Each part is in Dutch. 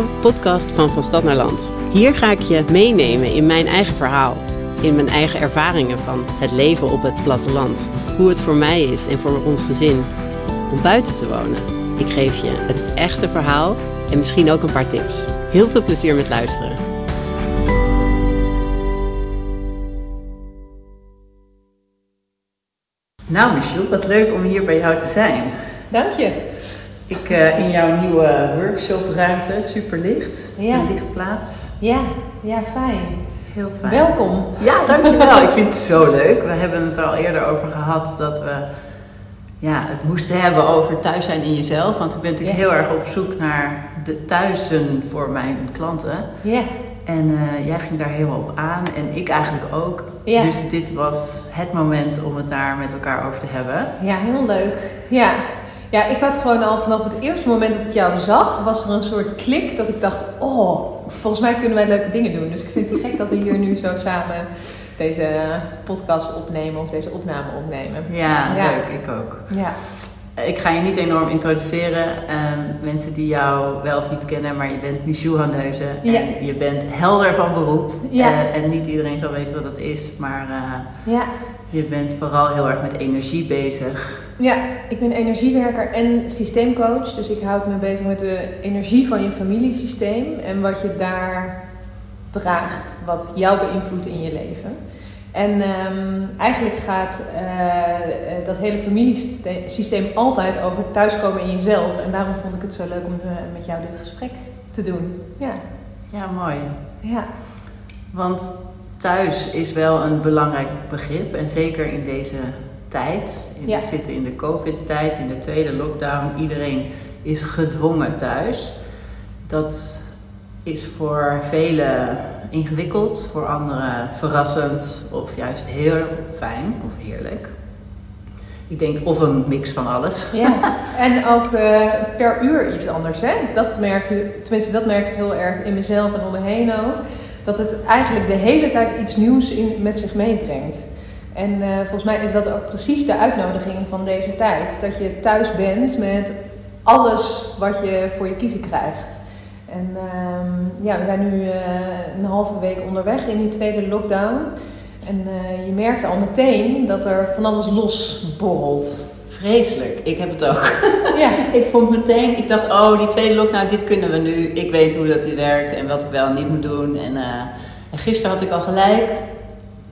nieuwe podcast van Van Stad naar Land. Hier ga ik je meenemen in mijn eigen verhaal. In mijn eigen ervaringen van het leven op het platteland. Hoe het voor mij is en voor ons gezin om buiten te wonen. Ik geef je het echte verhaal en misschien ook een paar tips. Heel veel plezier met luisteren. Nou, Michiel, wat leuk om hier bij jou te zijn. Dank je. Uh, in jouw nieuwe workshopruimte, super licht, Ja. de lichtplaats. Ja, ja, fijn. Heel fijn. Welkom. Ja, dankjewel. ik vind het zo leuk. We hebben het er al eerder over gehad dat we ja, het moesten hebben over thuis zijn in jezelf. Want ik ben natuurlijk heel erg op zoek naar de thuisen voor mijn klanten. Ja, En eh, jij ging daar helemaal op aan en ik eigenlijk ook. Ja. Dus dit was het moment om het daar met elkaar over te hebben. ja, heel leuk. Ja. Ja, ik had gewoon al vanaf het eerste moment dat ik jou zag, was er een soort klik dat ik dacht, oh, volgens mij kunnen wij leuke dingen doen. Dus ik vind het gek dat we hier nu zo samen deze podcast opnemen of deze opname opnemen. Ja, Ja. leuk. Ik ook. Ja, Ik ga je niet enorm introduceren. Ehm, mensen die jou wel of niet kennen, maar je bent Michou Hanneuze. Ja. En je bent helder van beroep. Ja. Eh, en niet iedereen zal weten wat dat is. Maar eh, ja. je bent vooral heel erg met energie bezig. Ja, ik ben energiewerker en systeemcoach. Dus ik houd me bezig met de energie van je familiesysteem en wat je daar draagt, wat jou beïnvloedt in je leven. En ehm, eigenlijk gaat eh, eh, dat hele familiesysteem altijd over thuiskomen in jezelf. En daarom vond ik het zo leuk om eh, met jou dit gesprek te doen. Ja, Ja, mooi. ja, Want thuis is wel een belangrijk begrip. En zeker in deze tijd. In, Ja. We zitten in de COVID-tijd, in de tweede lockdown. Iedereen is gedwongen thuis. Dat is voor velen ingewikkeld, voor anderen verrassend of juist heel fijn of heerlijk. Ik denk of een mix van alles. Ja, en ook eh, per uur iets anders. Hè? Dat merk je, tenminste, dat merk ik heel erg in mezelf en om me heen ook. Dat het eigenlijk de hele tijd iets nieuws in, met zich meebrengt. En eh, volgens mij is dat ook precies de uitnodiging van deze tijd. Dat je thuis bent met alles wat je voor je kiezen krijgt. En ehm, ja, we zijn nu eh, een halve week onderweg in die tweede lockdown. En eh, je merkt al meteen dat er van alles losborrelt. Vreselijk, ik heb het ook. Ja, Ik vond meteen, ik dacht, oh, die tweede lockdown, dit kunnen we nu. Ik weet hoe dat werkt en wat ik wel en niet moet doen. En, eh, en gisteren had ik al gelijk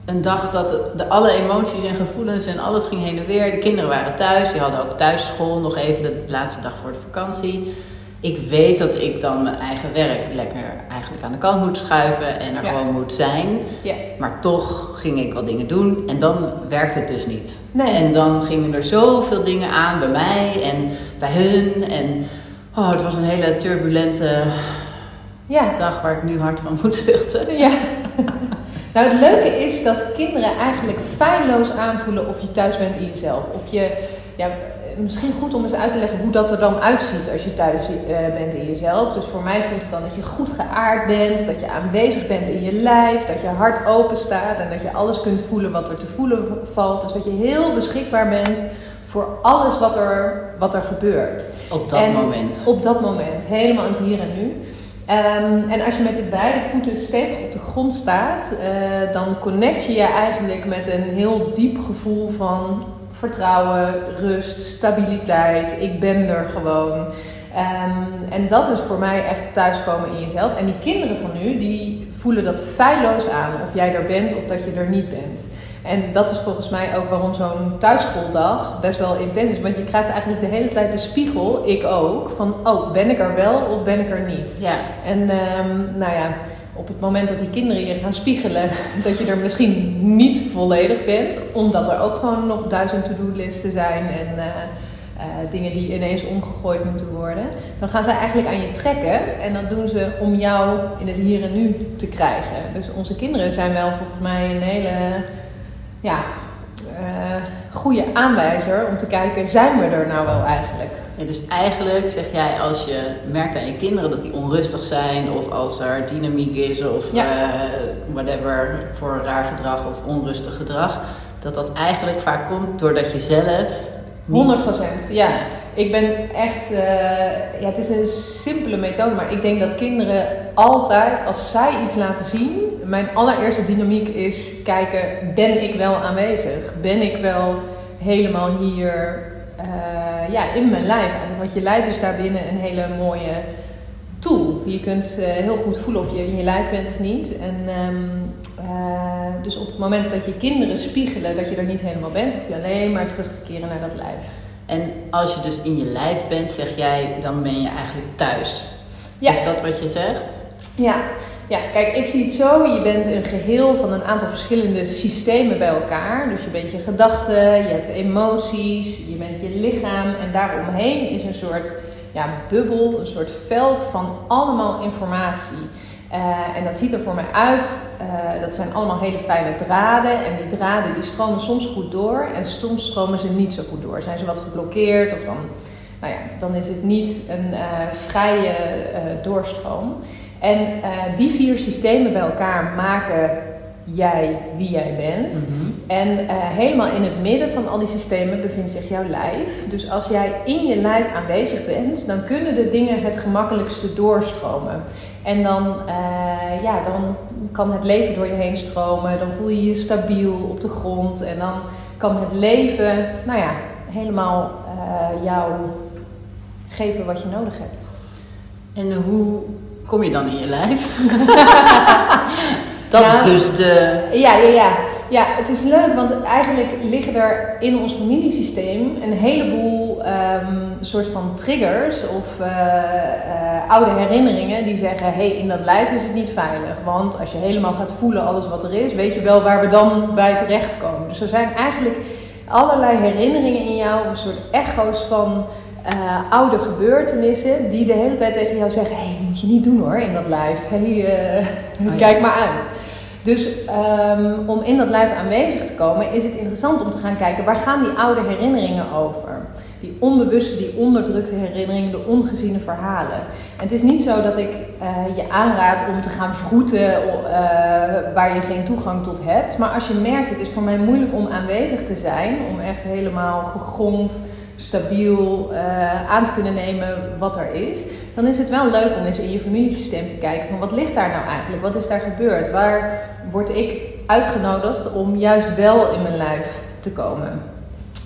een dag dat de, de- alle emoties en gevoelens en alles ging heen en weer. De kinderen waren thuis, die hadden ook thuisschool nog even de laatste dag voor de vakantie. Ik weet dat ik dan mijn eigen werk lekker eigenlijk aan de kant moet schuiven en er Ja. gewoon moet zijn. ja. Maar toch ging ik wat dingen doen en dan werkt het dus niet. Nee. En dan gingen er zoveel dingen aan bij mij en bij hun. En oh, het was een hele turbulente Ja. dag waar ik nu hard van moet zuchten. ja. nou, het leuke is dat kinderen eigenlijk feilloos aanvoelen of je thuis bent in jezelf. Of je, ja, misschien goed om eens uit te leggen hoe dat er dan uitziet als je thuis eh, bent in jezelf. Dus voor mij voelt het dan dat je goed geaard bent, dat je aanwezig bent in je lijf, dat je hart open staat en dat je alles kunt voelen wat er te voelen valt. Dus dat je heel beschikbaar bent voor alles wat er, wat er gebeurt. Op dat En moment. Op dat moment, helemaal in het hier en nu. Ehm, en als je met de beide voeten stevig op de grond staat, eh, dan connect je je eigenlijk met een heel diep gevoel van vertrouwen, rust, stabiliteit. Ik ben er gewoon. Ehm, en dat is voor mij echt thuiskomen in jezelf. En die kinderen van nu, die voelen dat feilloos aan of jij er bent of dat je er niet bent. En dat is volgens mij ook waarom zo'n thuisschooldag best wel intens is. Want je krijgt eigenlijk de hele tijd de spiegel, ik ook, van oh, ben ik er wel of ben ik er niet? Ja, En ehm, nou ja, op het moment dat die kinderen je gaan spiegelen, dat je er misschien niet volledig bent, omdat er ook gewoon nog duizend to-do-listen zijn en eh, eh, dingen die ineens omgegooid moeten worden, dan gaan ze eigenlijk aan je trekken en dat doen ze om jou in het hier en nu te krijgen. Dus onze kinderen zijn wel volgens mij een hele ja, eh, goede aanwijzer om te kijken, zijn we er nou wel eigenlijk? Dus eigenlijk zeg jij als je merkt aan je kinderen dat die onrustig zijn of als er dynamiek is of Ja. eh, whatever voor raar gedrag of onrustig gedrag, dat dat eigenlijk vaak komt doordat je zelf niet 100 procent, ja. Ik ben echt, eh, ja, het is een simpele methode, maar ik denk dat kinderen altijd, als zij iets laten zien, mijn allereerste dynamiek is kijken, ben ik wel aanwezig? Ben ik wel helemaal hier uh, ja, in mijn lijf? Want je lijf is daarbinnen een hele mooie tool. Je kunt uh, heel goed voelen of je in je lijf bent of niet. En um, uh, dus op het moment dat je kinderen spiegelen dat je er niet helemaal bent, hoef je alleen maar terug te keren naar dat lijf. En als je dus in je lijf bent, zeg jij, dan ben je eigenlijk thuis. Ja. Is dat wat je zegt? Ja. Ja, kijk, ik zie het zo. Je bent een geheel van een aantal verschillende systemen bij elkaar. Dus je bent je gedachten, je hebt emoties, je bent je lichaam. En daaromheen is een soort ja, bubbel, een soort veld van allemaal informatie. Uh, en dat ziet er voor mij uit, uh, dat zijn allemaal hele fijne draden. En die draden die stromen soms goed door en soms stromen ze niet zo goed door. Zijn ze wat geblokkeerd of dan, nou ja, dan is het niet een uh, vrije doorstroom. En die vier systemen bij elkaar maken jij wie jij bent. Mm -hmm. En uh, helemaal in het midden van al die systemen bevindt zich jouw lijf. Dus als jij in je lijf aanwezig bent, dan kunnen de dingen het gemakkelijkste doorstromen. En dan, uh, ja, dan kan het leven door je heen stromen. Dan voel je je stabiel op de grond. En dan kan het leven, nou ja, helemaal uh, jou geven wat je nodig hebt. En hoe kom je dan in je lijf? Dat Nou, is dus de. Ja, ja, ja. Ja, het is leuk, want eigenlijk liggen er in ons familiesysteem een heleboel ehm, soort van triggers of eh, eh, oude herinneringen die zeggen: hé, hey, in dat lijf is het niet veilig. Want als je helemaal gaat voelen alles wat er is, weet je wel waar we dan bij terechtkomen. Dus er zijn eigenlijk allerlei herinneringen in jou, een soort echo's van. Uh, oude gebeurtenissen die de hele tijd tegen jou zeggen: hé, hey, moet je niet doen hoor in dat lijf. Hé, hey, uh, ja. kijk maar uit. Dus um, om in dat lijf aanwezig te komen, is het interessant om te gaan kijken waar gaan die oude herinneringen over. Die onbewuste, die onderdrukte herinneringen, de ongeziene verhalen. En het is niet zo dat ik uh, je aanraad om te gaan vroeten waar je geen toegang tot hebt. Maar als je merkt, het is voor mij moeilijk om aanwezig te zijn, om echt helemaal gegrond, stabiel uh, aan te kunnen nemen wat er is, dan is het wel leuk om eens in je familiesysteem te kijken van wat ligt daar nou eigenlijk? Wat is daar gebeurd? Waar word ik uitgenodigd om juist wel in mijn lijf te komen?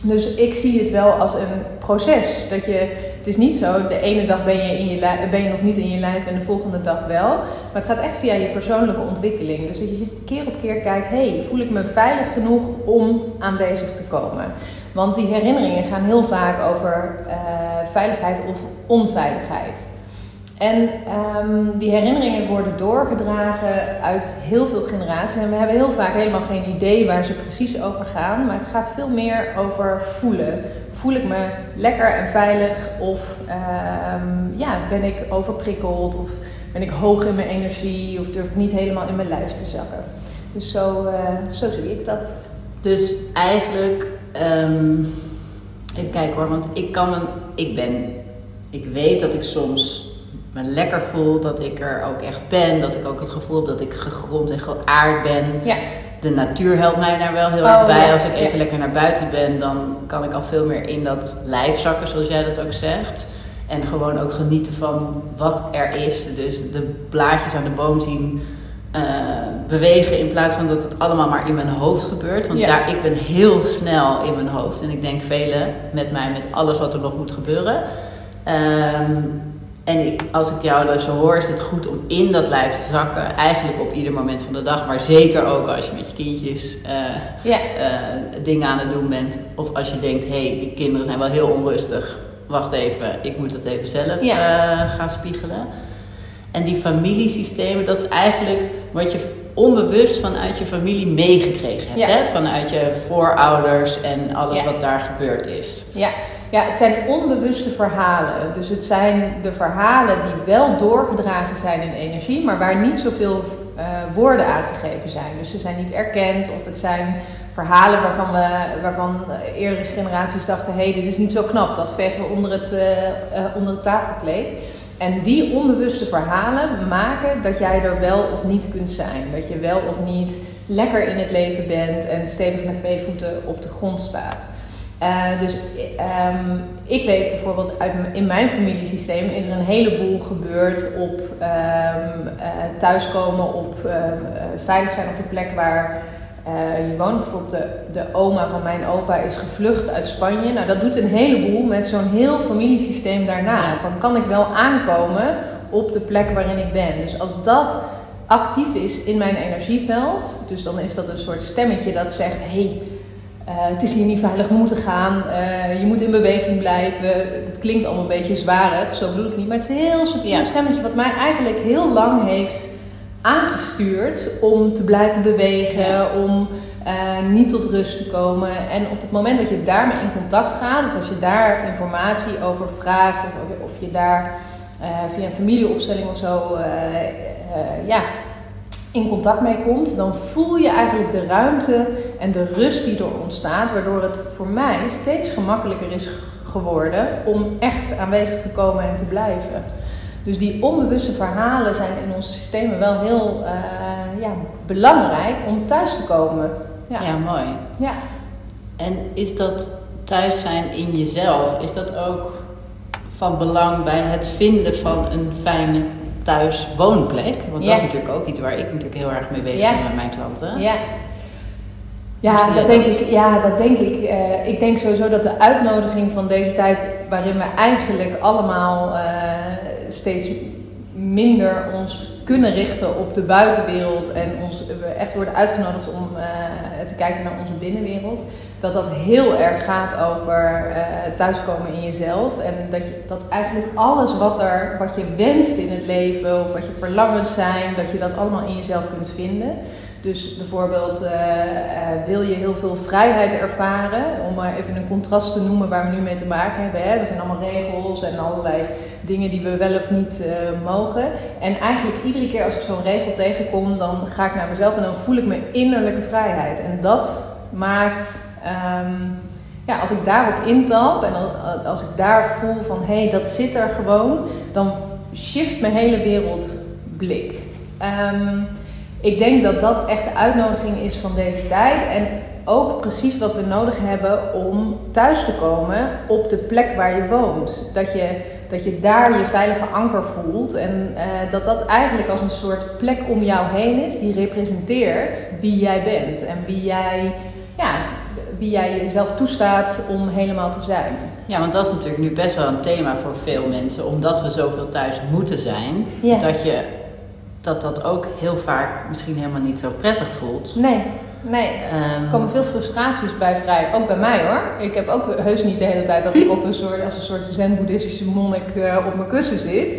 Dus ik zie het wel als een proces. Dat je, het is niet zo, de ene dag ben je, in je lijf, ben je nog niet in je lijf en de volgende dag wel. Maar het gaat echt via je persoonlijke ontwikkeling. Dus dat je keer op keer kijkt, hey, voel ik me veilig genoeg om aanwezig te komen? Want die herinneringen gaan heel vaak over uh, veiligheid of onveiligheid. En um, die herinneringen worden doorgedragen uit heel veel generaties. En we hebben heel vaak helemaal geen idee waar ze precies over gaan. Maar het gaat veel meer over voelen. Voel ik me lekker en veilig? Of um, ja, ben ik overprikkeld? Of ben ik hoog in mijn energie? Of durf ik niet helemaal in mijn lijf te zakken? Dus zo, uh, zo zie ik dat. Dus eigenlijk, um, even kijken hoor, want ik kan me, ik ben, ik weet dat ik soms me lekker voel, dat ik er ook echt ben, dat ik ook het gevoel heb dat ik gegrond en geaard ben. Ja. De natuur helpt mij daar wel heel erg oh, bij. Ja. Als ik even ja. lekker naar buiten ben, dan kan ik al veel meer in dat lijf zakken, zoals jij dat ook zegt. En gewoon ook genieten van wat er is. Dus de blaadjes aan de boom zien uh, bewegen in plaats van dat het allemaal maar in mijn hoofd gebeurt. Want Ja. daar, ik ben heel snel in mijn hoofd. En ik denk velen met mij, met alles wat er nog moet gebeuren. Ehm, en ik, als ik jou dus hoor, is het goed om in dat lijf te zakken. Eigenlijk op ieder moment van de dag. Maar zeker ook als je met je kindjes uh, Ja. uh, dingen aan het doen bent. Of als je denkt, hé, hey, die kinderen zijn wel heel onrustig. Wacht even, ik moet dat even zelf Ja. uh, gaan spiegelen. En die familiesystemen, dat is eigenlijk wat je onbewust vanuit je familie meegekregen hebt. Ja. Hè? Vanuit je voorouders en alles Ja. wat daar gebeurd is. Ja. ja, het zijn onbewuste verhalen. Dus het zijn de verhalen die wel doorgedragen zijn in energie, maar waar niet zoveel uh, woorden aangegeven zijn. Dus ze zijn niet erkend of het zijn verhalen waarvan, we, waarvan eerdere generaties dachten: hé, hey, dit is niet zo knap, dat vegen we onder het, uh, uh, onder het tafelkleed. En die onbewuste verhalen maken dat jij er wel of niet kunt zijn. Dat je wel of niet lekker in het leven bent en stevig met twee voeten op de grond staat. Uh, dus um, ik weet bijvoorbeeld uit in mijn familiesysteem is er een heleboel gebeurd op um, uh, thuiskomen, op uh, veilig zijn op de plek waar je woont. Bijvoorbeeld de, de oma van mijn opa is gevlucht uit Spanje. Nou, dat doet een heleboel met zo'n heel familiesysteem daarna. Van kan ik wel aankomen op de plek waarin ik ben? Dus als dat actief is in mijn energieveld, dus dan is dat een soort stemmetje dat zegt: hey, uh, het is hier niet veilig, we moeten gaan, uh, je moet in beweging blijven. Het klinkt allemaal een beetje zwarig, zo bedoel ik niet, maar het is een heel subtiel ja. stemmetje wat mij eigenlijk heel lang heeft aangestuurd om te blijven bewegen, om uh, niet tot rust te komen. En op het moment dat je daarmee in contact gaat, of als je daar informatie over vraagt, of, of je daar via een familieopstelling of zo, ja, in contact mee komt, dan voel je eigenlijk de ruimte en de rust die er ontstaat, waardoor het voor mij steeds gemakkelijker is geworden om echt aanwezig te komen en te blijven. Dus die onbewuste verhalen zijn in onze systemen wel heel uh, ja, belangrijk om thuis te komen. Ja. ja, mooi. Ja. En is dat thuis zijn in jezelf, is dat ook van belang bij het vinden van een fijne thuis woonplek. Want dat is natuurlijk ook iets waar ik natuurlijk heel erg mee bezig ben met mijn klanten. Ja. Ja, dat denk ik. Ja, dat denk ik. Uh, ik denk sowieso dat de uitnodiging van deze tijd, waarin we eigenlijk allemaal uh, steeds minder ons kunnen richten op de buitenwereld en ons, we echt worden uitgenodigd om uh, te kijken naar onze binnenwereld, dat dat heel erg gaat over uh, thuiskomen in jezelf. En dat, je, dat eigenlijk alles wat, er, wat je wenst in het leven of wat je verlangens zijn, dat je dat allemaal in jezelf kunt vinden. Dus bijvoorbeeld uh, uh, wil je heel veel vrijheid ervaren, om maar even een contrast te noemen waar we nu mee te maken hebben. Hè? Er zijn allemaal regels en allerlei dingen die we wel of niet mogen. En eigenlijk iedere keer als ik zo'n regel tegenkom, dan ga ik naar mezelf en dan voel ik mijn innerlijke vrijheid. En dat maakt, um, ja, als ik daarop intap en als ik daar voel van hé, hey, dat zit er gewoon, dan shift mijn hele wereldblik. Um, ik denk dat dat echt de uitnodiging is van deze tijd. En ook precies wat we nodig hebben om thuis te komen op de plek waar je woont. Dat je, dat je daar je veilige anker voelt. En uh, dat dat eigenlijk als een soort plek om jou heen is die representeert wie jij bent. En wie jij, ja, wie jij jezelf toestaat om helemaal te zijn. Ja, want dat is natuurlijk nu best wel een thema voor veel mensen. Omdat we zoveel thuis moeten zijn. Dat je dat dat ook heel vaak misschien helemaal niet zo prettig voelt. Nee, nee. Um, er komen veel frustraties bij vrij. Ook bij mij hoor. Ik heb ook heus niet de hele tijd dat ik op een soort, als een soort zen-boeddhistische monnik uh, op mijn kussen zit.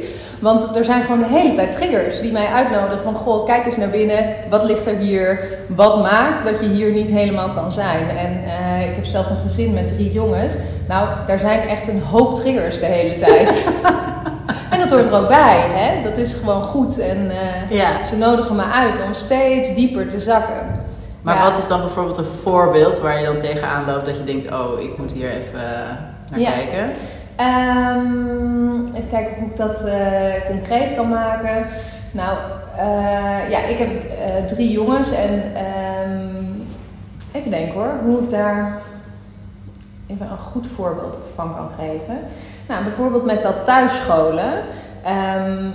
Want er zijn gewoon de hele tijd triggers die mij uitnodigen van goh, kijk eens naar binnen. Wat ligt er hier? Wat maakt dat je hier niet helemaal kan zijn? En uh, ik heb zelf een gezin met drie jongens. Nou, daar zijn echt een hoop triggers de hele tijd. En dat hoort er ook bij, hè? dat is gewoon goed. En uh, ze nodigen me uit om steeds dieper te zakken. Maar wat is dan bijvoorbeeld een voorbeeld waar je dan tegenaan loopt dat je denkt, oh, ik moet hier even uh, naar ja. kijken? Um, even kijken hoe ik dat uh, concreet kan maken. Nou, ja, ik heb drie jongens en um, even denken hoor, hoe ik daar even een goed voorbeeld van kan geven. Nou, bijvoorbeeld met dat thuisscholen. Um,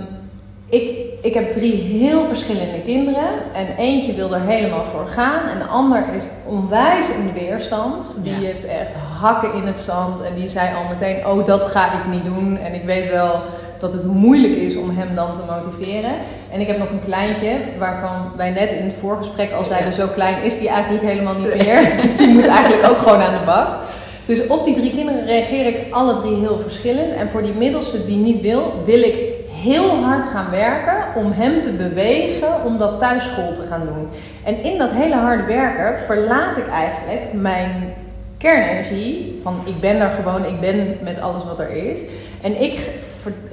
ik, ik heb drie heel verschillende kinderen. En eentje wil er helemaal voor gaan. En de ander is onwijs in de weerstand. Die heeft echt hakken in het zand. En die zei al meteen: Oh, dat ga ik niet doen. En ik weet wel dat het moeilijk is om hem dan te motiveren. En ik heb nog een kleintje waarvan wij net in het voorgesprek al zeiden: Zo klein is die eigenlijk helemaal niet meer. Dus die moet eigenlijk ook gewoon aan de bak. Dus op die drie kinderen reageer ik alle drie heel verschillend. En voor die middelste die niet wil, wil ik heel hard gaan werken om hem te bewegen om dat thuisschool te gaan doen. En in dat hele harde werken verlaat ik eigenlijk mijn kernenergie van ik ben er gewoon, ik ben met alles wat er is. En ik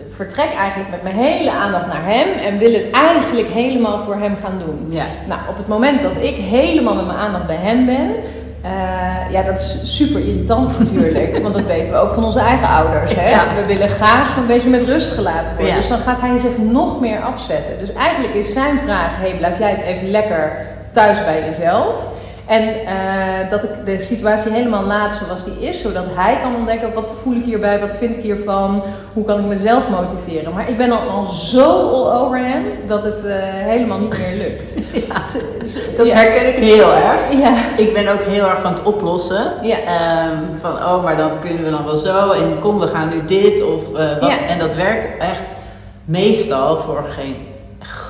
vertrek eigenlijk met mijn hele aandacht naar hem en wil het eigenlijk helemaal voor hem gaan doen. Ja. Nou, op het moment dat ik helemaal met mijn aandacht bij hem ben, uh, ja, dat is super irritant natuurlijk. want dat weten we ook van onze eigen ouders. Hè? Ja. We willen graag een beetje met rust gelaten worden. Ja. Dus dan gaat hij zich nog meer afzetten. Dus eigenlijk is zijn vraag: hey, blijf jij eens even lekker thuis bij jezelf. En eh, dat ik de situatie helemaal laat zoals die is, zodat hij kan ontdekken wat voel ik hierbij, wat vind ik hiervan, hoe kan ik mezelf motiveren. Maar ik ben al, al zo all over hem dat het uh, helemaal niet meer lukt. Ja, dat herken ik heel erg. Ja. Ik ben ook heel erg van het oplossen. Um, van oh, maar dan kunnen we dan wel zo en kom, we gaan nu dit of uh, wat. En dat werkt echt meestal voor geen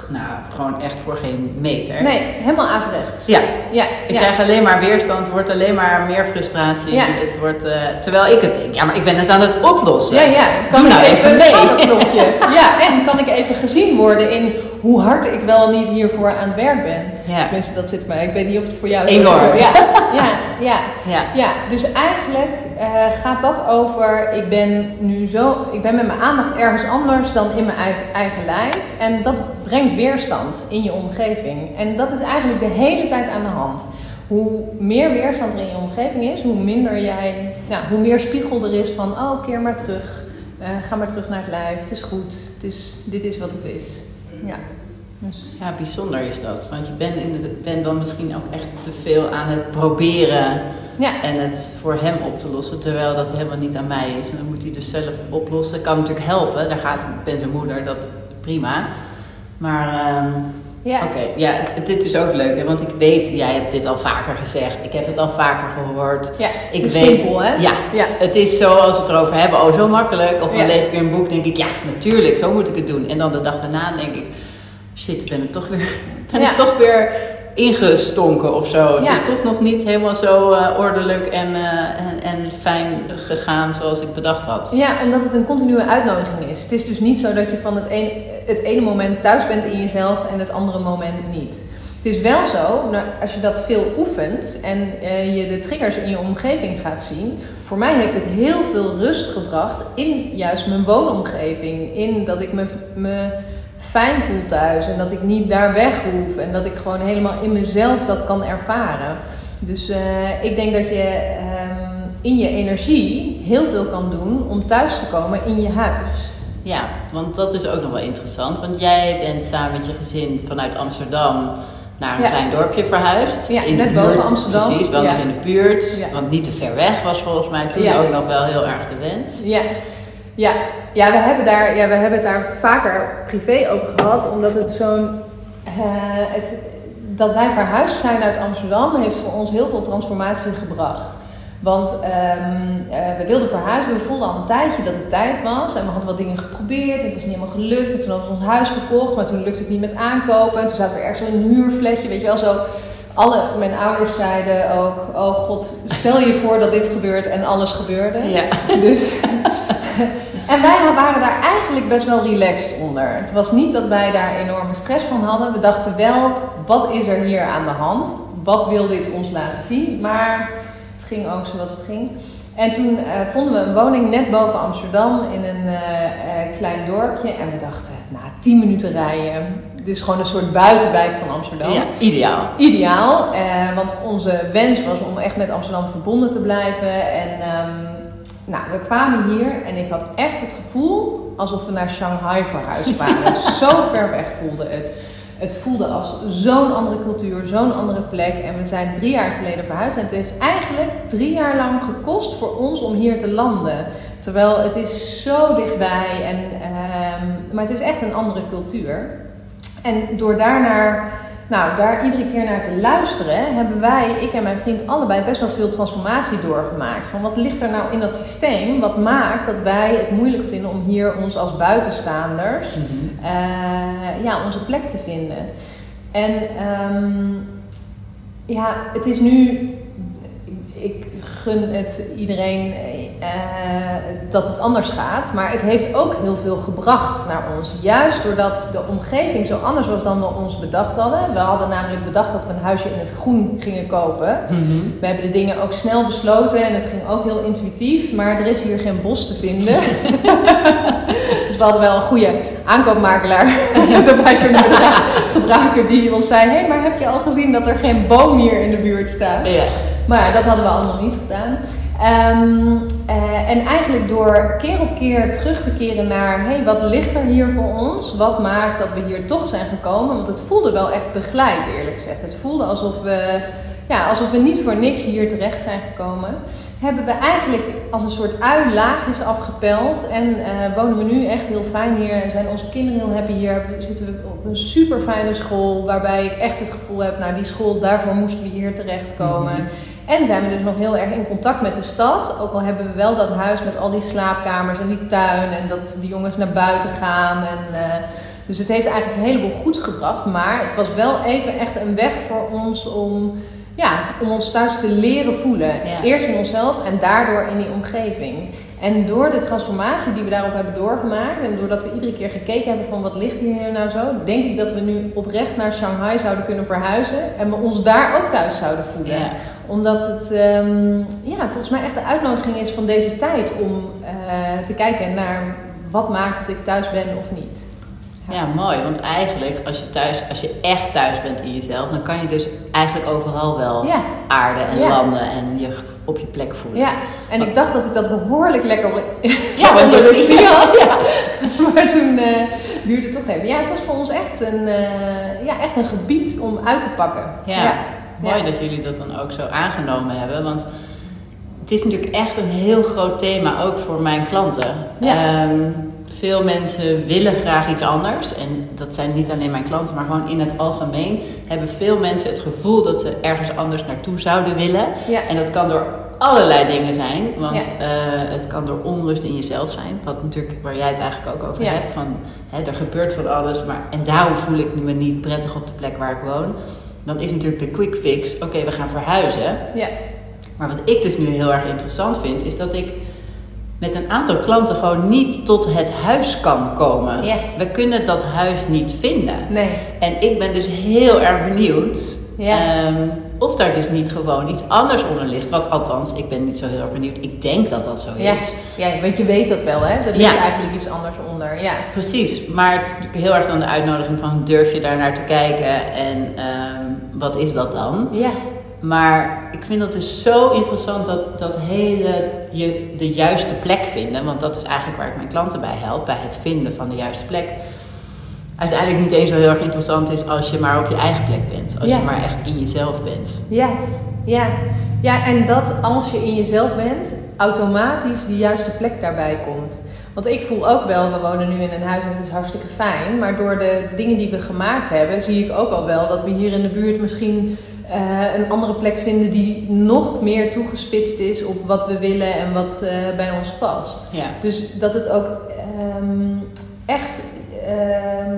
nou, gewoon echt voor geen meter. Nee, helemaal averechts. Ja. ja ik ja. krijg alleen maar weerstand, het wordt alleen maar meer frustratie. Ja. Het wordt, uh, terwijl ik het denk, ja, maar ik ben het aan het oplossen. Ja, ja. Kan Doe ik nou even een mee. ja, en kan ik even gezien worden in hoe hard ik wel niet hiervoor aan het werk ben? Ja. Tenminste, dat zit mij. Ik weet niet of het voor jou Enorm. Zo. Ja, ja, ja. Ja. ja, dus eigenlijk uh, gaat dat over, ik ben nu zo, ik ben met mijn aandacht ergens anders dan in mijn eigen, eigen lijf. En dat brengt weerstand in je omgeving. En dat is eigenlijk de hele tijd aan de hand. Hoe meer weerstand er in je omgeving is, hoe minder jij, nou, hoe meer spiegel er is van, oh, keer maar terug. Uh, ga maar terug naar het lijf, het is goed, het is, dit is wat het is. Ja. Dus. Ja, bijzonder is dat. Want je bent, in de, bent dan misschien ook echt te veel aan het proberen ja. en het voor hem op te lossen, terwijl dat helemaal niet aan mij is. En dan moet hij dus zelf oplossen. Kan natuurlijk helpen, daar gaat ik ben zijn moeder, dat prima. Maar uh, ja. oké, okay. ja, dit is ook leuk, hè? want ik weet, jij hebt dit al vaker gezegd, ik heb het al vaker gehoord. Ja, ik het is weet, simpel, hè? Ja, ja, het is zo als we het erover hebben, oh zo makkelijk. Of dan Ja. lees ik weer een boek, denk ik, ja, natuurlijk, zo moet ik het doen. En dan de dag daarna denk ik, shit, ik ben er toch weer, ben ik toch weer ingestonken of zo. Ja. Het is toch nog niet helemaal zo eh, ordelijk en, eh, en, en fijn gegaan zoals ik bedacht had. Ja, omdat het een continue uitnodiging is. Het is dus niet zo dat je van het, een, het ene moment thuis bent in jezelf en het andere moment niet. Het is wel zo, nou, als je dat veel oefent en eh, je de triggers in je omgeving gaat zien. Voor mij heeft het heel veel rust gebracht in juist mijn woonomgeving. In dat ik me, me fijn voel thuis en dat ik niet daar weg hoef. En dat ik gewoon helemaal in mezelf dat kan ervaren. Dus eh, ik denk dat je ehm, in je energie heel veel kan doen om thuis te komen in je huis. Ja, want dat is ook nog wel interessant. Want jij bent samen met je gezin vanuit Amsterdam naar een Ja. klein dorpje verhuisd. Ja, in net de boven Amsterdam. Precies, wel Ja. nog in de buurt. Ja. Want niet te ver weg was volgens mij toen ook nog wel heel erg de wens. Ja, ja. ja, we, hebben daar, ja we hebben het daar vaker privé over gehad, omdat het zo'n. eh, het, dat wij verhuisd zijn uit Amsterdam heeft voor ons heel veel transformatie gebracht. Want ehm, eh, we wilden verhuizen, we voelden al een tijdje dat het tijd was. En we hadden wat dingen geprobeerd, het was niet helemaal gelukt. En toen hadden we ons huis verkocht, maar toen lukte het niet met aankopen. En toen zaten we ergens in een huurfletje, weet je wel, zo. Alle, mijn ouders zeiden ook, oh god, stel je voor dat dit gebeurt en alles gebeurde. Ja. Dus, en wij waren daar eigenlijk best wel relaxed onder. Het was niet dat wij daar enorme stress van hadden. We dachten wel, wat is er hier aan de hand? Wat wil dit ons laten zien? Maar ging ook zoals het ging. En toen eh, vonden we een woning net boven Amsterdam in een eh, eh, klein dorpje. En we dachten, nou, 10 minuten rijden. Dit is gewoon een soort buitenwijk van Amsterdam. ja, ideaal. Ideaal, eh, want onze wens was om echt met Amsterdam verbonden te blijven. En ehm, nou, we kwamen hier en ik had echt het gevoel alsof we naar Shanghai verhuisd waren. Zo ver weg voelde het. Het voelde als zo'n andere cultuur, zo'n andere plek. En we zijn drie jaar geleden verhuisd. En het heeft eigenlijk drie jaar lang gekost voor ons om hier te landen. Terwijl het is zo dichtbij. En, ehm, maar het is echt een andere cultuur. En door daarnaar, nou, daar iedere keer naar te luisteren, hebben wij, ik en mijn vriend, allebei best wel veel transformatie doorgemaakt. Van wat ligt er nou in dat systeem? Wat maakt dat wij het moeilijk vinden om hier ons als buitenstaanders Mhm. eh, ja, onze plek te vinden. En ehm, ja, het is nu. Ik gun het iedereen eh, dat het anders gaat. Maar het heeft ook heel veel gebracht naar ons. Juist doordat de omgeving zo anders was dan we ons bedacht hadden. We hadden namelijk bedacht dat we een huisje in het groen gingen kopen. Mhm. We hebben de dingen ook snel besloten en het ging ook heel intuïtief, maar er is hier geen bos te vinden. dus we hadden wel een goede aankoopmakelaar erbij kunnen gebruiken die ons zei: Hé, hey, maar heb je al gezien dat er geen boom hier in de buurt staat? Ja. Maar dat hadden we allemaal niet gedaan. Ehm, eh, en eigenlijk door keer op keer terug te keren naar: hey, wat ligt er hier voor ons? Wat maakt dat we hier toch zijn gekomen? Want het voelde wel echt begeleid, eerlijk gezegd. Het voelde alsof we ja, alsof we niet voor niks hier terecht zijn gekomen, hebben we eigenlijk als een soort ui laagjes afgepeld. En eh, wonen we nu echt heel fijn hier. En zijn onze kinderen heel happy hier. Zitten we op een super fijne school. Waarbij ik echt het gevoel heb, nou die school, daarvoor moesten we hier terechtkomen. Mhm. En zijn we dus nog heel erg in contact met de stad. Ook al hebben we wel dat huis met al die slaapkamers en die tuin. En dat die jongens naar buiten gaan. En, eh, dus het heeft eigenlijk een heleboel goeds gebracht. Maar het was wel even echt een weg voor ons om, ja, om ons thuis te leren voelen. Ja. Eerst in onszelf en daardoor in die omgeving. En door de transformatie die we daarop hebben doorgemaakt en doordat we iedere keer gekeken hebben van wat ligt hier nou zo, denk ik dat we nu oprecht naar Shanghai zouden kunnen verhuizen en we ons daar ook thuis zouden voelen Ja. Omdat het ehm, ja, volgens mij echt de uitnodiging is van deze tijd om eh, te kijken naar wat maakt dat ik thuis ben of niet. Ja, mooi. Want eigenlijk, als je, thuis, als je echt thuis bent in jezelf, dan kan je dus eigenlijk overal wel Ja. aarden en Ja. landen en je op je plek voelen. Ja, en ik dacht dat ik dat behoorlijk lekker Ja, want knie had. Ja. Maar toen eh, duurde het toch even. Ja, het was voor ons echt een, eh, ja, echt een gebied om uit te pakken. Ja, mooi dat jullie dat dan ook zo aangenomen hebben. Want het is natuurlijk echt een heel groot thema, ook voor mijn klanten. Ehm, veel mensen willen graag iets anders. En dat zijn niet alleen mijn klanten, maar gewoon in het algemeen hebben veel mensen het gevoel dat ze ergens anders naartoe zouden willen. Ja. En dat kan door allerlei dingen zijn. Want Ja. eh, het kan door onrust in jezelf zijn. Wat natuurlijk, waar jij het eigenlijk ook over Ja. hebt. Van, hè, er gebeurt van alles. Maar, en daarom voel ik me niet prettig op de plek waar ik woon. Dan is natuurlijk de quick fix. Oké, we gaan verhuizen. Ja. Maar wat ik dus nu heel erg interessant vind. Is dat ik met een aantal klanten gewoon niet tot het huis kan komen. Ja. We kunnen dat huis niet vinden. Nee. En ik ben dus heel erg benieuwd Ja. ehm, of daar dus niet gewoon iets anders onder ligt. Wat althans, ik ben niet zo heel erg benieuwd. Ik denk dat dat zo Ja. is. ja, want je weet dat wel, hè? Er Ja. eigenlijk iets anders onder. Ja. Precies, maar het is heel erg dan de uitnodiging van durf je daar naar te kijken en ehm, wat is dat dan? Ja. Maar ik vind dat dus zo interessant dat dat hele je de juiste plek vinden, want dat is eigenlijk waar ik mijn klanten bij help, bij het vinden van de juiste plek. Uiteindelijk niet eens zo heel erg interessant is als je maar op je eigen plek bent, als Ja. je maar echt in jezelf bent. Ja, ja. Ja, en dat als je in jezelf bent, automatisch de juiste plek daarbij komt. Want ik voel ook wel, we wonen nu in een huis en het is hartstikke fijn. Maar door de dingen die we gemaakt hebben, zie ik ook al wel dat we hier in de buurt misschien eh, een andere plek vinden die nog meer toegespitst is op wat we willen en wat eh, bij ons past. Ja, Dus dat het ook ehm, echt. ehm,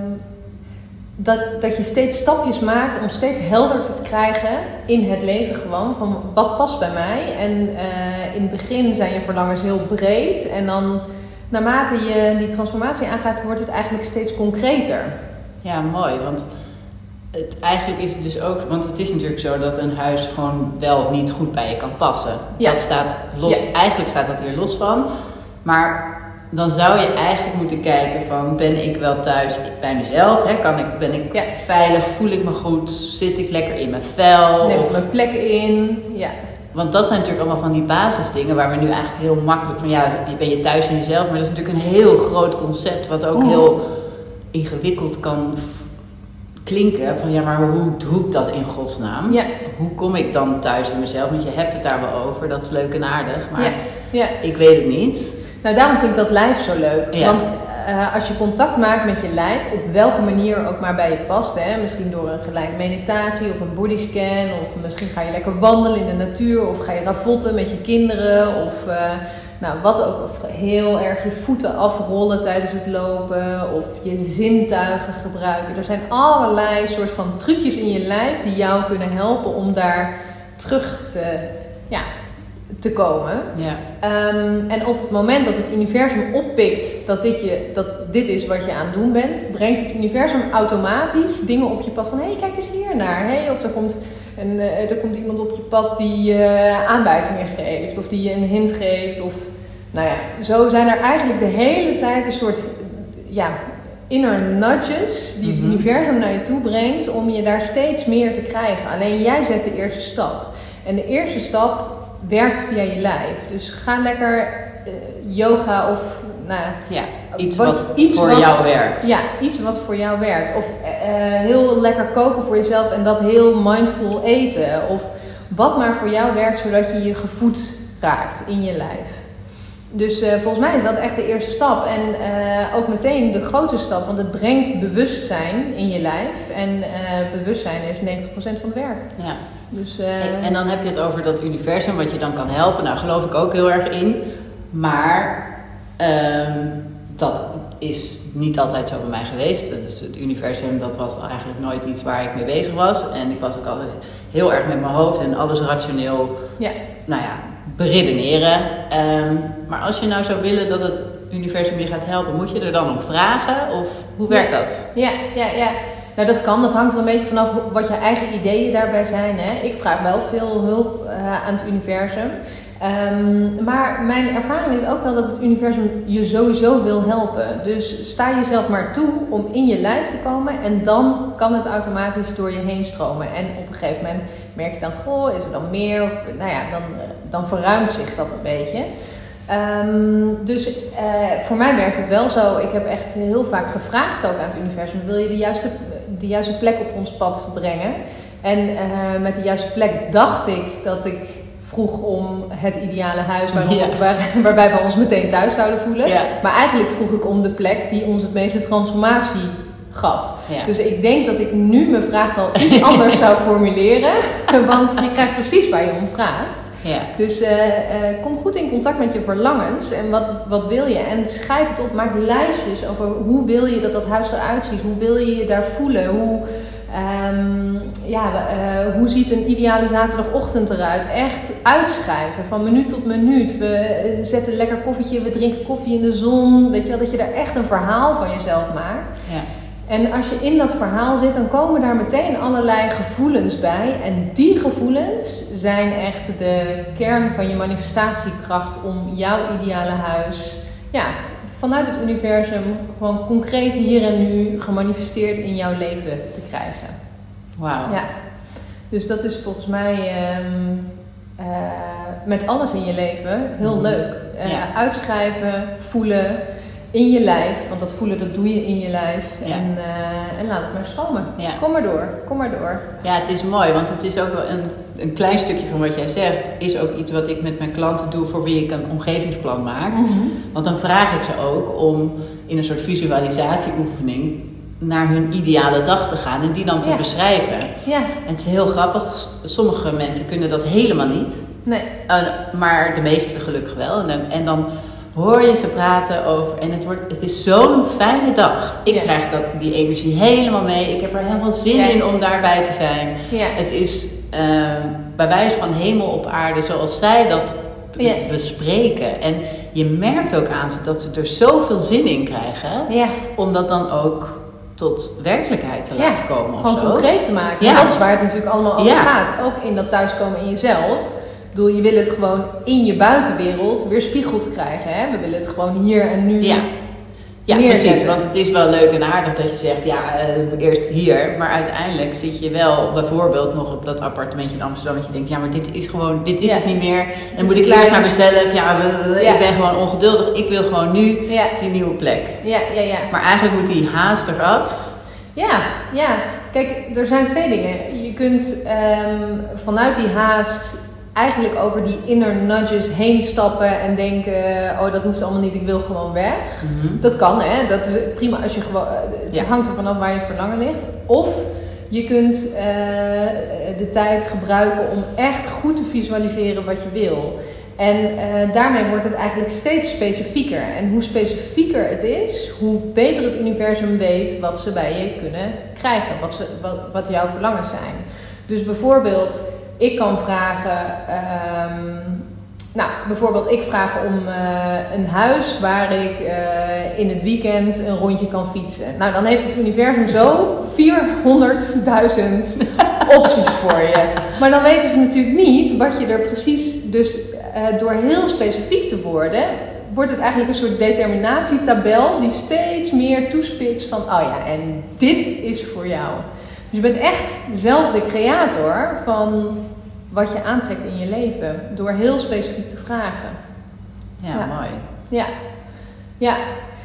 dat, dat je steeds stapjes maakt om steeds helder te krijgen in het leven gewoon. Van wat past bij mij. En eh, in het begin zijn je verlangens heel breed. En dan naarmate je die transformatie aangaat, wordt het eigenlijk steeds concreter. ja mooi, want het, eigenlijk is het dus ook, want het is natuurlijk zo dat een huis gewoon wel of niet goed bij je kan passen. Ja. Dat staat los, Ja. eigenlijk staat dat hier los van. Maar dan zou je eigenlijk moeten kijken van, ben ik wel thuis bij mezelf? Hè? Kan ik, ben ik Ja. veilig? Voel ik me goed? Zit ik lekker in mijn vel? Neem ik Of- mijn plek in. Ja, want dat zijn natuurlijk allemaal van die basisdingen waar we nu eigenlijk heel makkelijk van, ja, ben je thuis in jezelf? Maar dat is natuurlijk een heel groot concept wat ook Mhm. heel ingewikkeld kan klinken. Van ja, maar hoe doe ik dat in godsnaam? ja, Hoe kom ik dan thuis in mezelf? Want je hebt het daar wel over, dat is leuk en aardig, maar ja, ja. ik weet het niet. Nou, daarom vind ik dat lijf zo leuk. Want eh, als je contact maakt met je lijf, op welke manier ook maar bij je past, hè, misschien door een geleide meditatie of een bodyscan, of misschien ga je lekker wandelen in de natuur, of ga je ravotten met je kinderen, of eh, nou, wat ook, of heel erg je voeten afrollen tijdens het lopen, of je zintuigen gebruiken. Er zijn allerlei soort van trucjes in je lijf die jou kunnen helpen om daar terug te, ja, te komen. Ja, Ehm, en op het moment dat het universum oppikt dat dit, je, dat dit is wat je aan het doen bent, brengt het universum automatisch dingen op je pad van hé, hey, kijk eens hier naar. Hey, of er komt, een, eh, er komt iemand op je pad die je aanwijzingen geeft, of die je een hint geeft. Of, nou ja, zo zijn er eigenlijk de hele tijd een soort ja, inner nudges die het Mhm. universum naar je toe brengt om je daar steeds meer te krijgen. Alleen jij zet de eerste stap. En de eerste stap werkt via je lijf. Dus ga lekker eh, yoga of nou, ja. iets Wat- wat, iets voor wat- jou werkt. ja, iets wat voor jou werkt. Of eh, heel lekker koken voor jezelf en dat heel mindful eten. Of, Wat maar voor jou werkt, zodat je je gevoed raakt in je lijf. Dus uh, volgens mij is dat echt de eerste stap. En uh, ook meteen de grote stap, want het brengt bewustzijn in je lijf. En bewustzijn is 90% van het werk. Ja. Dus, en, en, dan heb je het over dat universum, wat je dan kan helpen. Nou, geloof ik ook heel erg in. Maar ehm, dat is niet altijd zo bij mij geweest. Dus het universum, dat was eigenlijk nooit iets waar ik mee bezig was. En ik was ook altijd heel erg met mijn hoofd en alles rationeel. Ja. Nou ja, beredeneren. Ehm, maar als je nou zou willen dat het universum je gaat helpen, moet je er dan om vragen? Of hoe werkt dat? Ja, ja, ja. Nou, dat kan. Dat hangt er een beetje vanaf wat je eigen ideeën daarbij zijn. Hè. Ik vraag wel veel hulp uh, aan het universum. Um, maar mijn ervaring is ook wel dat het universum je sowieso wil helpen. Dus sta jezelf maar toe om in je lijf te komen en dan kan het automatisch door je heen stromen. En op een gegeven moment merk je dan, goh, is er dan meer? Of nou ja, dan, dan verruimt zich dat een beetje. Um, dus uh, voor mij werkt het wel zo. Ik heb echt heel vaak gevraagd ook aan het universum: wil je de juiste, de juiste plek op ons pad brengen? En uh, met de juiste plek dacht ik dat ik vroeg om het ideale huis waar, waar, waarbij we ons meteen thuis zouden voelen. Maar eigenlijk vroeg ik om de plek die ons het meeste transformatie gaf. Dus ik denk dat ik nu mijn vraag wel iets anders zou formuleren. Want je krijgt precies waar je om vraagt. Ja. Dus uh, uh, kom goed in contact met je verlangens en wat, wat wil je. En schrijf het op, maak lijstjes over hoe wil je dat dat huis eruit ziet. Hoe wil je je daar voelen. Hoe, um, ja, uh, hoe ziet een ideale zaterdagochtend eruit. Echt uitschrijven van minuut tot minuut. We zetten lekker koffietje, we drinken koffie in de zon. Weet je wel, dat je daar echt een verhaal van jezelf maakt. Ja. En als je in dat verhaal zit, dan komen daar meteen allerlei gevoelens bij. En die gevoelens zijn echt de kern van je manifestatiekracht om jouw ideale huis ja, vanuit het universum gewoon concreet hier en nu gemanifesteerd in jouw leven te krijgen. Wauw. Ja. Dus dat is volgens mij um, uh, met alles in je leven heel mm. leuk. Uh, ja. Uitschrijven, voelen in je lijf, want dat voelen dat doe je in je lijf. En, uh, en laat het maar stromen. Ja. Kom maar door, kom maar door. Ja, het is mooi, want het is ook wel een, een klein stukje van wat jij zegt, is ook iets wat ik met mijn klanten doe voor wie ik een omgevingsplan maak. Mm -hmm. Want dan vraag ik ze ook om in een soort visualisatieoefening naar hun ideale dag te gaan en die dan te ja. beschrijven. Ja. En het is heel grappig, sommige mensen kunnen dat helemaal niet. Nee. Uh, maar de meeste gelukkig wel. En dan, en dan hoor je ze praten over. En het, wordt, het is zo'n fijne dag. Ik krijg dat, die energie helemaal mee. Ik heb er helemaal zin in om daarbij te zijn. Ja. Het is uh, bij wijze van hemel op aarde zoals zij dat bespreken. En je merkt ook aan ze dat ze er zoveel zin in krijgen. Om dat dan ook tot werkelijkheid te laten komen. Of gewoon zo. concreet te maken. En dat is waar het natuurlijk allemaal over gaat. Ook in dat thuiskomen in jezelf bedoel, je wil het gewoon in je buitenwereld weer spiegeld krijgen. Hè? We willen het gewoon hier en nu. Ja. Ja, precies. Want het is wel leuk en aardig dat je zegt, ja, uh, eerst hier. Maar uiteindelijk zit je wel bijvoorbeeld nog op dat appartementje in Amsterdam. Dat je denkt, ja, maar dit is gewoon, dit is ja. het niet meer. Dan moet ik eerst naar mezelf. Ja, ja, ik ben gewoon ongeduldig. Ik wil gewoon nu die nieuwe plek. Ja, ja, ja. Maar eigenlijk moet die haast eraf. Ja, ja. Kijk, er zijn twee dingen. Je kunt um, vanuit die haast eigenlijk over die inner nudges heen stappen en denken: oh, dat hoeft allemaal niet, ik wil gewoon weg. Mm -hmm. Dat kan, hè? Dat is prima als je gewoon. Het ja. hangt er vanaf waar je verlangen ligt. Of je kunt uh, de tijd gebruiken om echt goed te visualiseren wat je wil. En uh, daarmee wordt het eigenlijk steeds specifieker. En hoe specifieker het is, hoe beter het universum weet wat ze bij je kunnen krijgen, wat, ze, wat, wat jouw verlangens zijn. Dus bijvoorbeeld ik kan vragen, um, nou bijvoorbeeld ik vraag om uh, een huis waar ik uh, in het weekend een rondje kan fietsen. Nou dan heeft het universum zo 400.000 opties voor je. Maar dan weten ze natuurlijk niet wat je er precies, dus uh, door heel specifiek te worden, wordt het eigenlijk een soort determinatietabel die steeds meer toespitst van, oh ja, en dit is voor jou. Dus je bent echt zelf de creator van wat je aantrekt in je leven. Door heel specifiek te vragen. Ja, ja. mooi. Ja. ja.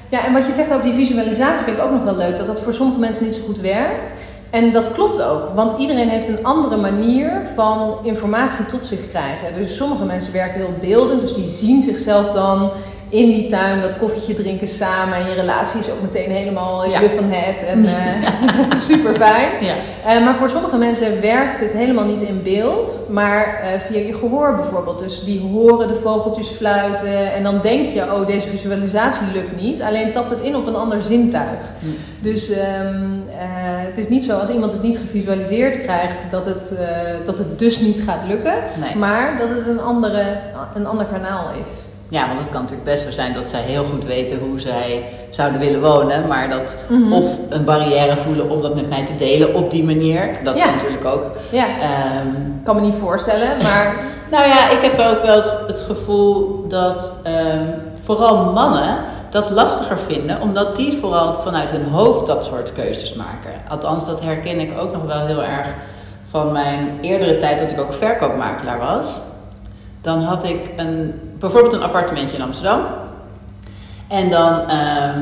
Ja, en wat je zegt over die visualisatie vind ik ook nog wel leuk. Dat dat voor sommige mensen niet zo goed werkt. En dat klopt ook, want iedereen heeft een andere manier van informatie tot zich krijgen. Dus sommige mensen werken heel beeldend, dus die zien zichzelf dan in die tuin dat koffietje drinken samen. En je relatie is ook meteen helemaal Ja. je van het en eh super fijn. Ja. Eh, maar voor sommige mensen werkt het helemaal niet in beeld, maar eh, via je gehoor bijvoorbeeld. Dus die horen de vogeltjes fluiten en dan denk je, oh deze visualisatie lukt niet. Alleen tapt het in op een ander zintuig. Hm. Dus ehm, eh, het is niet zo als iemand het niet gevisualiseerd krijgt dat het, dat het dus niet gaat lukken. Nee. Maar dat het een, andere, een ander kanaal is. Ja, want het kan natuurlijk best zo zijn dat zij heel goed weten hoe zij zouden willen wonen, maar dat Mhm. of een barrière voelen om dat met mij te delen op die manier. Dat Ja. kan natuurlijk ook. Ja, Ehm, ik kan me niet voorstellen, maar nou ja, ik heb ook wel het gevoel dat ehm, vooral mannen dat lastiger vinden, omdat die vooral vanuit hun hoofd dat soort keuzes maken. Althans, dat herken ik ook nog wel heel erg van mijn eerdere tijd dat ik ook verkoopmakelaar was. Dan had ik een, bijvoorbeeld een appartementje in Amsterdam. En dan ehm,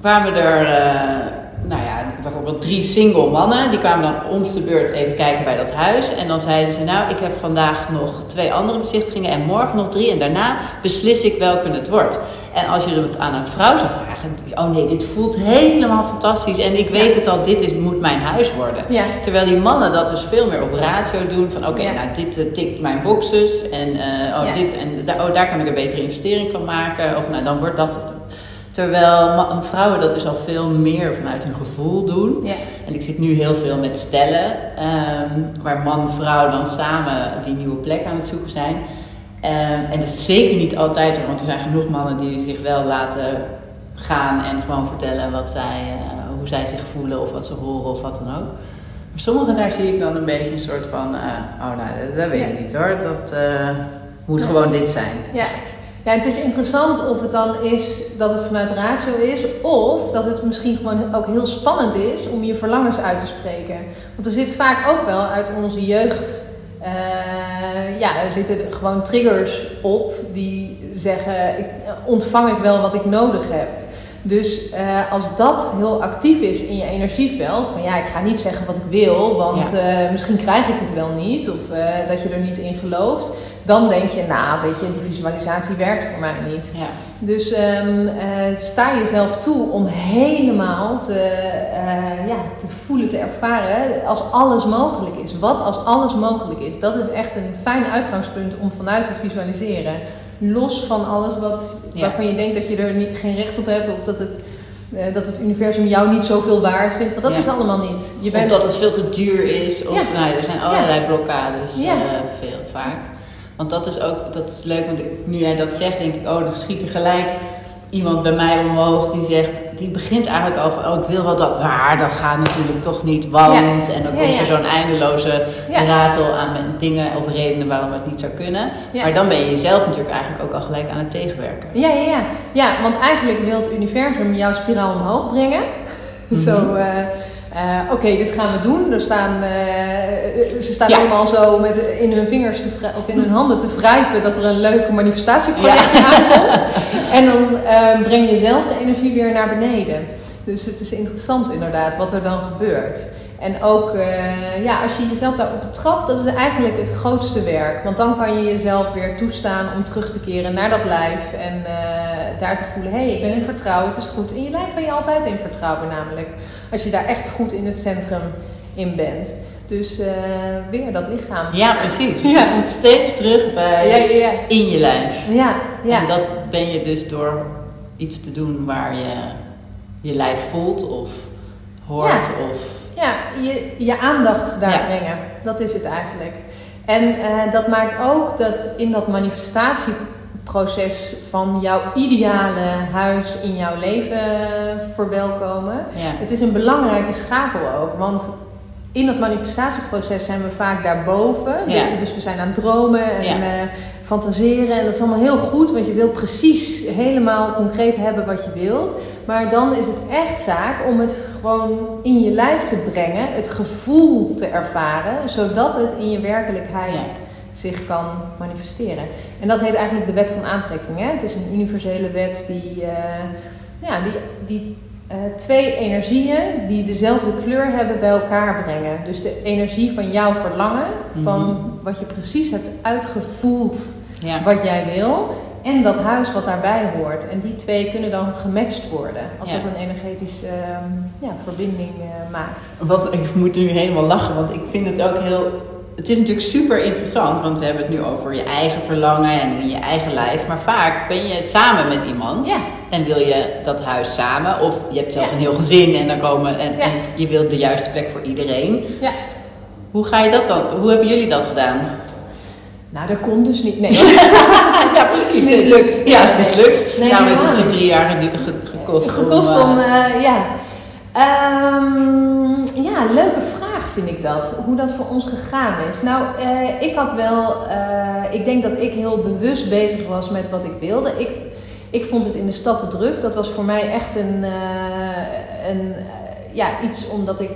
kwamen er, eh, nou ja, bijvoorbeeld drie single mannen. Die kwamen dan om de beurt even kijken bij dat huis. En dan zeiden ze, nou, ik heb vandaag nog twee andere bezichtigingen en morgen nog drie. En daarna beslis ik welke het wordt. En als je het aan een vrouw zou vragen, oh nee, dit voelt helemaal fantastisch. En ik weet het al, dit is, moet mijn huis worden. ja. Terwijl die mannen dat dus veel meer op ratio doen. Van oké, Ja. nou dit eh, tikt mijn boxes. En eh, oh, Ja. dit en daar, oh, daar kan ik een betere investering van maken. Of nou, dan wordt dat het. Terwijl vrouwen dat dus al veel meer vanuit hun gevoel doen. ja. En ik zit nu heel veel met stellen. ehm, waar man en vrouw dan samen die nieuwe plek aan het zoeken zijn. Ehm, en dat is zeker niet altijd, want er zijn genoeg mannen die zich wel laten gaan en gewoon vertellen wat zij, eh, hoe zij zich voelen of wat ze horen of wat dan ook. Maar sommige daar zie ik dan een beetje een soort van, eh, oh nou, dat, dat weet ik Ja. niet hoor, dat eh, moet Ja. gewoon dit zijn. Ja. Ja, het is interessant of het dan is dat het vanuit ratio is, of dat het misschien gewoon ook heel spannend is om je verlangens uit te spreken. Want er zit vaak ook wel uit onze jeugd, eh, ja, er zitten gewoon triggers op die zeggen: ik, ontvang ik wel wat ik nodig heb. Dus eh, als dat heel actief is in je energieveld, van ja, ik ga niet zeggen wat ik wil, want eh, misschien krijg ik het wel niet, of dat je er niet in gelooft, dan denk je, nou, weet je, die visualisatie werkt voor mij niet. Ja. Dus ehm, eh, sta jezelf toe om helemaal te, eh, ja, te voelen, te ervaren als alles mogelijk is. Wat als alles mogelijk is. Dat is echt een fijn uitgangspunt om vanuit te visualiseren. Los van alles wat, Ja. waarvan je denkt dat je er niet, geen recht op hebt of dat het, eh, dat het universum jou niet zoveel waard vindt. Want dat Ja. is allemaal niet. Je Of dat het veel te duur is. Of Ja. nou, er zijn allerlei blokkades veel, vaak. Want dat is ook dat is leuk, want nu jij dat zegt, denk ik, oh, dan schiet er gelijk iemand bij mij omhoog die zegt, die begint eigenlijk al van, oh, ik wil wel dat, maar dat gaat natuurlijk toch niet, want. Ja. En dan Ja, komt ja. er zo'n eindeloze ratel aan met dingen of redenen waarom het niet zou kunnen. Maar dan ben je jezelf natuurlijk eigenlijk ook al gelijk aan het tegenwerken. Ja, ja, ja. ja, want eigenlijk wil het universum jouw spiraal omhoog brengen. Zo, eh, eh, oké, dit gaan we doen. Er staan, eh, ze staan Ja. allemaal zo met, in hun vingers te of in hun handen te wrijven dat er een leuke manifestatieproject aankomt. En dan eh, breng je zelf de energie weer naar beneden. Dus het is interessant inderdaad wat er dan gebeurt. En ook, eh, ja, als je jezelf daarop betrapt, dat is eigenlijk het grootste werk. Want dan kan je jezelf weer toestaan om terug te keren naar dat lijf. En eh, daar te voelen, hé, hey, ik ben in vertrouwen, het is goed. In je lijf ben je altijd in vertrouwen namelijk. Als je daar echt goed in het centrum in bent. Dus eh, weer dat lichaam. Ja, precies. Ja. Je komt steeds terug bij ja, ja. ja. in je lijf. Ja, ja. En dat ben je dus door iets te doen waar je je lijf voelt of hoort of... Ja, je, je aandacht daar Ja. brengen. Dat is het eigenlijk. En eh, dat maakt ook dat in dat manifestatieproces van jouw ideale huis in jouw leven verwelkomen. Ja. Het is een belangrijke schakel ook. Want in dat manifestatieproces zijn we vaak daarboven. Ja. Dus we zijn aan het dromen en Ja. eh, fantaseren. En dat is allemaal heel goed, want je wil precies helemaal concreet hebben wat je wilt. Maar dan is het echt zaak om het gewoon in je lijf te brengen, het gevoel te ervaren, zodat het in je werkelijkheid Ja. zich kan manifesteren. En dat heet eigenlijk de wet van aantrekking. Hè? Het is een universele wet die, eh, ja, die, die eh, twee energieën die dezelfde kleur hebben bij elkaar brengen. Dus de energie van jouw verlangen, van Mhm. wat je precies hebt uitgevoeld, Ja. wat jij wil, en dat huis wat daarbij hoort. En die twee kunnen dan gematcht worden als Ja. dat een energetische ehm, ja, verbinding eh, maakt. Wat, ik moet nu helemaal lachen, want ik vind het ook heel. Het is natuurlijk super interessant, want we hebben het nu over je eigen verlangen en in je eigen lijf. Maar vaak ben je samen met iemand Ja. en wil je dat huis samen. Of je hebt zelfs een heel gezin en, dan komen, en, en je wilt de juiste plek voor iedereen. Ja. Hoe ga je dat dan? Hoe hebben jullie dat gedaan? Nou, dat kon dus niet. Nee. ja, precies. Mislukt. Ja, het is mislukt. Nee, nou, het is je drie jaar ge- gekost. Gekost eh, om, eh, ja. Ehm, ja, leuke vraag vind ik dat. Hoe dat voor ons gegaan is. Nou, eh, ik had wel, ik denk dat ik heel bewust bezig was met wat ik wilde. Ik, ik vond het in de stad te druk. Dat was voor mij echt een, een ja, iets omdat ik,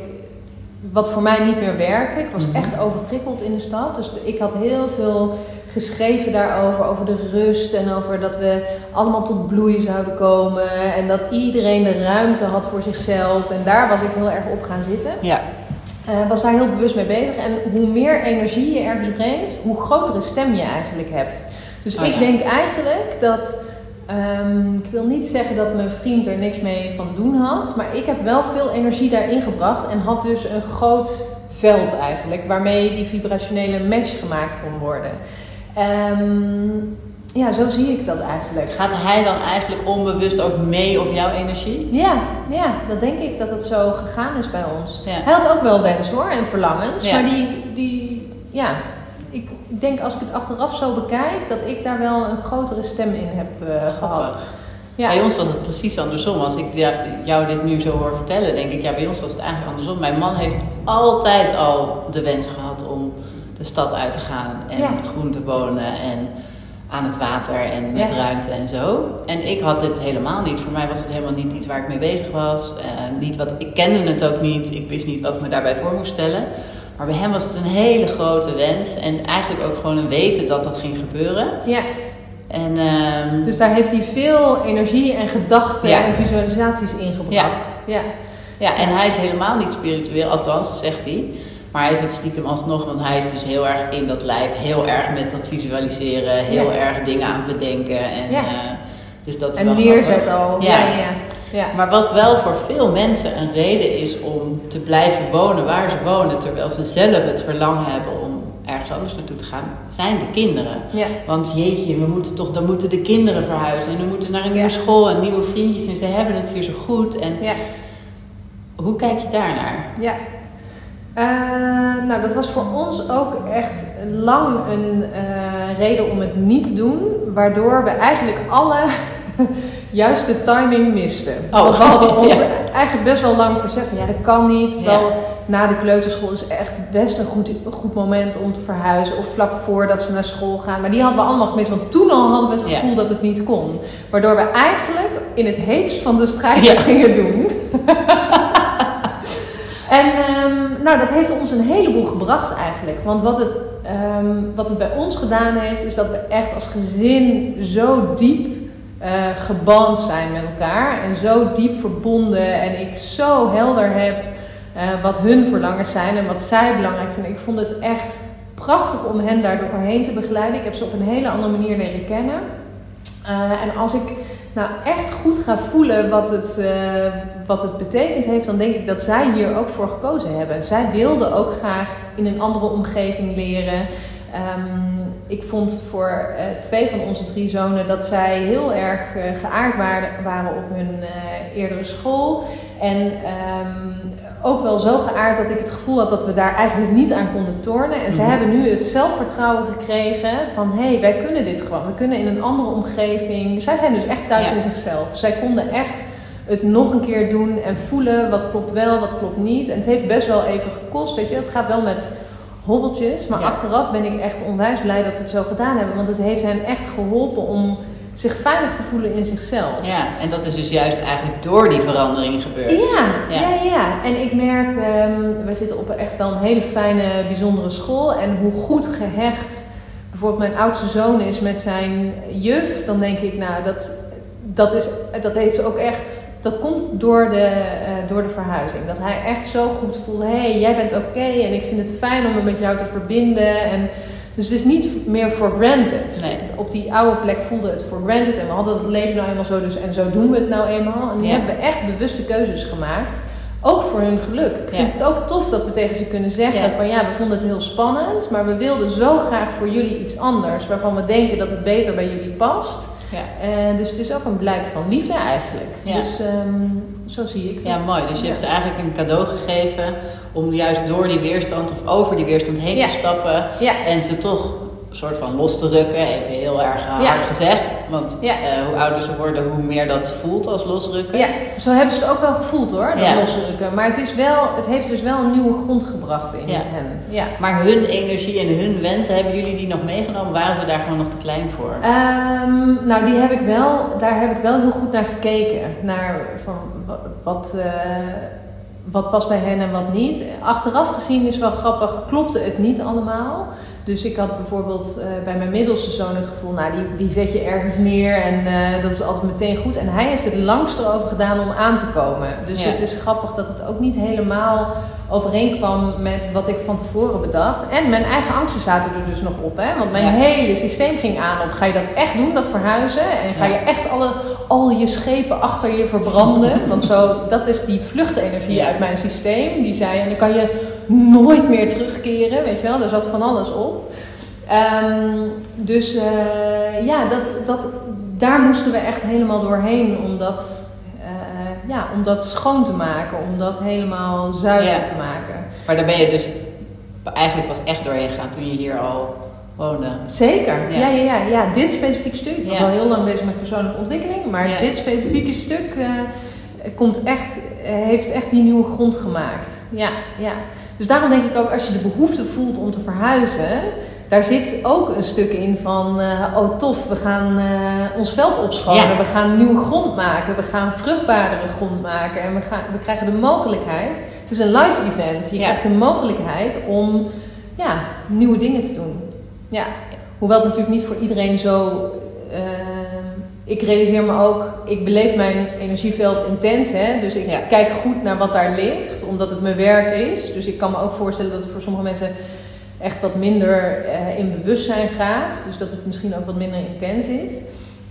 wat voor mij niet meer werkte. Ik was Mhm. echt overprikkeld in de stad. Dus ik had heel veel geschreven daarover, over de rust en over dat we allemaal tot bloei zouden komen en dat iedereen de ruimte had voor zichzelf. En daar was ik heel erg op gaan zitten. Ja, Eh, was daar heel bewust mee bezig. En hoe meer energie je ergens brengt, hoe grotere stem je eigenlijk hebt. Dus Oh ik ja. denk eigenlijk dat. Ehm, ik wil niet zeggen dat mijn vriend er niks mee van doen had, maar ik heb wel veel energie daarin gebracht en had dus een groot veld eigenlijk waarmee die vibrationele match gemaakt kon worden. Ehm, ja, zo zie ik dat eigenlijk. gaat hij dan eigenlijk onbewust ook mee op jouw energie? Ja, ja, dat denk ik dat het zo gegaan is bij ons. Ja. Hij had ook wel wens hoor en verlangens, Ja. maar die, die, ja, ik denk als ik het achteraf zo bekijk, dat ik daar wel een grotere stem in heb eh, gehad. Ja. Bij ons was het precies andersom. Als ik jou dit nu zo hoor vertellen, denk ik, ja, bij ons was het eigenlijk andersom. Mijn man heeft altijd al de wens gehad om de stad uit te gaan en Ja. groen te wonen en aan het water en met Ja. ruimte en zo. En ik had dit helemaal niet. Voor mij was het helemaal niet iets waar ik mee bezig was. Niet wat, ik kende het ook niet. Ik wist niet wat ik me daarbij voor moest stellen. Maar bij hem was het een hele grote wens. En eigenlijk ook gewoon een weten dat dat ging gebeuren. Ja, En ehm, dus daar heeft hij veel energie en gedachten Ja. en visualisaties in gebracht. Ja. Ja, en hij is helemaal niet spiritueel, althans, zegt hij. Maar hij zit stiekem alsnog, want hij is dus heel erg in dat lijf, heel erg met dat visualiseren, heel Ja. erg dingen aan het bedenken. En, Ja. eh, dus dat is En neerzet al. Ja. Ja, ja. Maar wat wel voor veel mensen een reden is om te blijven wonen waar ze wonen, terwijl ze zelf het verlangen hebben om ergens anders naartoe te gaan, zijn de kinderen. ja. Want jeetje, we moeten toch, dan moeten de kinderen verhuizen en dan moeten ze naar een nieuwe school en nieuwe vriendjes en ze hebben het hier zo goed. En ja. hoe kijk je daarnaar? Ja. Eh, nou, dat was voor ons ook echt lang een eh, reden om het niet te doen, waardoor we eigenlijk alle juiste timing misten. Oh, Want we hadden ons ja. eigenlijk best wel lang verzet van ja, dat kan niet. Terwijl na de kleuterschool is echt best een goed, een goed moment om te verhuizen of vlak voordat ze naar school gaan. Maar die hadden we allemaal gemist, want toen al hadden we het Ja. gevoel dat het niet kon. Waardoor we eigenlijk in het heetst van de strijd gingen doen. En ehm, nou, dat heeft ons een heleboel gebracht eigenlijk. Want wat het, ehm, wat het bij ons gedaan heeft, is dat we echt als gezin zo diep eh geband zijn met elkaar. En zo diep verbonden. En ik zo helder heb eh, wat hun verlangens zijn en wat zij belangrijk vinden. Ik vond het echt prachtig om hen daar doorheen te begeleiden. Ik heb ze op een hele andere manier leren kennen. Eh, en als ik nou echt goed ga voelen wat het, eh, wat het betekend heeft, dan denk ik dat zij hier ook voor gekozen hebben. Zij wilden ook graag in een andere omgeving leren. Ehm, ik vond voor eh, twee van onze drie zonen dat zij heel erg eh, geaard waren, waren op hun eh, eerdere school. En ehm, ook wel zo geaard dat ik het gevoel had dat we daar eigenlijk niet aan konden tornen. En ze Mhm. hebben nu het zelfvertrouwen gekregen van hé, hey, wij kunnen dit gewoon. We kunnen in een andere omgeving. Zij zijn dus echt thuis Ja. in zichzelf. Zij konden echt het nog een keer doen en voelen wat klopt wel, wat klopt niet. En het heeft best wel even gekost, weet je. Het gaat wel met hobbeltjes. Maar Ja. achteraf ben ik echt onwijs blij dat we het zo gedaan hebben. Want het heeft hen echt geholpen om zich veilig te voelen in zichzelf. Ja, en dat is dus juist eigenlijk door die verandering gebeurd. Ja, Ja. ja, ja. En ik merk, ehm wij zitten op echt wel een hele fijne, bijzondere school. En hoe goed gehecht bijvoorbeeld mijn oudste zoon is met zijn juf, dan denk ik, nou, dat, dat, is, dat heeft ook echt, dat komt door de, eh, door de verhuizing. Dat hij echt zo goed voelde, hé, hey, jij bent oké en ik vind het fijn om me met jou te verbinden. En, dus het is niet meer for granted. Nee. Op die oude plek voelde het for granted en we hadden het leven nou eenmaal zo dus en zo doen we het nou eenmaal. En nu Ja. hebben we echt bewuste keuzes gemaakt. Ook voor hun geluk. Ik vind Ja. het ook tof dat we tegen ze kunnen zeggen Ja. van ja, we vonden het heel spannend, maar we wilden zo graag voor jullie iets anders waarvan we denken dat het beter bij jullie past. Ja. Eh, dus het is ook een blijk van liefde eigenlijk. Ja. Dus ehm, zo zie ik het. Ja, mooi. Dus je Ja. hebt ze eigenlijk een cadeau gegeven om juist door die weerstand of over die weerstand heen te stappen Ja. en ze toch soort van los te rukken, even heel erg eh, Ja. hard gezegd. Want Ja. eh, hoe ouder ze worden, hoe meer dat voelt als losrukken. Ja, zo hebben ze het ook wel gevoeld hoor, dat Ja. losrukken. Maar het, is wel, het heeft dus wel een nieuwe grond gebracht in hem. Ja. Maar hun energie en hun wensen, hebben jullie die nog meegenomen? Waren ze daar gewoon nog te klein voor? Ehm, nou, die heb ik wel, daar heb ik wel heel goed naar gekeken. Naar van, wa- wat, eh, wat past bij hen en wat niet. Achteraf gezien is wel grappig, klopte het niet allemaal. Dus ik had bijvoorbeeld eh, bij mijn middelste zoon het gevoel, nou die, die zet je ergens neer en eh, dat is altijd meteen goed. En hij heeft het langst erover gedaan om aan te komen. Dus Ja. het is grappig dat het ook niet helemaal overeenkwam met wat ik van tevoren bedacht. En mijn eigen angsten zaten er dus nog op. Hè? Want mijn Ja. hele systeem ging aan op, ga je dat echt doen, dat verhuizen? En ga je echt alle, al je schepen achter je verbranden? Want zo, dat is die vluchtenergie uit mijn systeem. Die zei, en dan kan je nooit meer terugkeren, weet je wel. Er zat van alles op. Ehm, dus eh, ja, dat, dat, daar moesten we echt helemaal doorheen om dat, eh, ja, om dat schoon te maken. Om dat helemaal zuiver Ja. te maken. Maar daar ben je dus eigenlijk pas echt doorheen gegaan toen je hier al woonde. Zeker, Ja. ja, ja, ja, ja. Dit specifieke stuk. Ik was al heel lang bezig met persoonlijke ontwikkeling, maar dit specifieke stuk eh, komt echt, eh, heeft echt die nieuwe grond gemaakt. Ja, ja. Dus daarom denk ik ook, als je de behoefte voelt om te verhuizen, daar zit ook een stuk in van, eh, oh tof, we gaan eh, ons veld opschonen, Ja. we gaan nieuwe grond maken, we gaan vruchtbaardere grond maken en we, gaan, we krijgen de mogelijkheid. Het is een live event. Je Ja. krijgt de mogelijkheid om ja, nieuwe dingen te doen. Ja, hoewel het natuurlijk niet voor iedereen zo. eh, ik realiseer me ook, ik beleef mijn energieveld intens. Hè? Dus ik Ja. kijk goed naar wat daar ligt, omdat het mijn werk is. Dus ik kan me ook voorstellen dat het voor sommige mensen echt wat minder eh, in bewustzijn gaat. Dus dat het misschien ook wat minder intens is.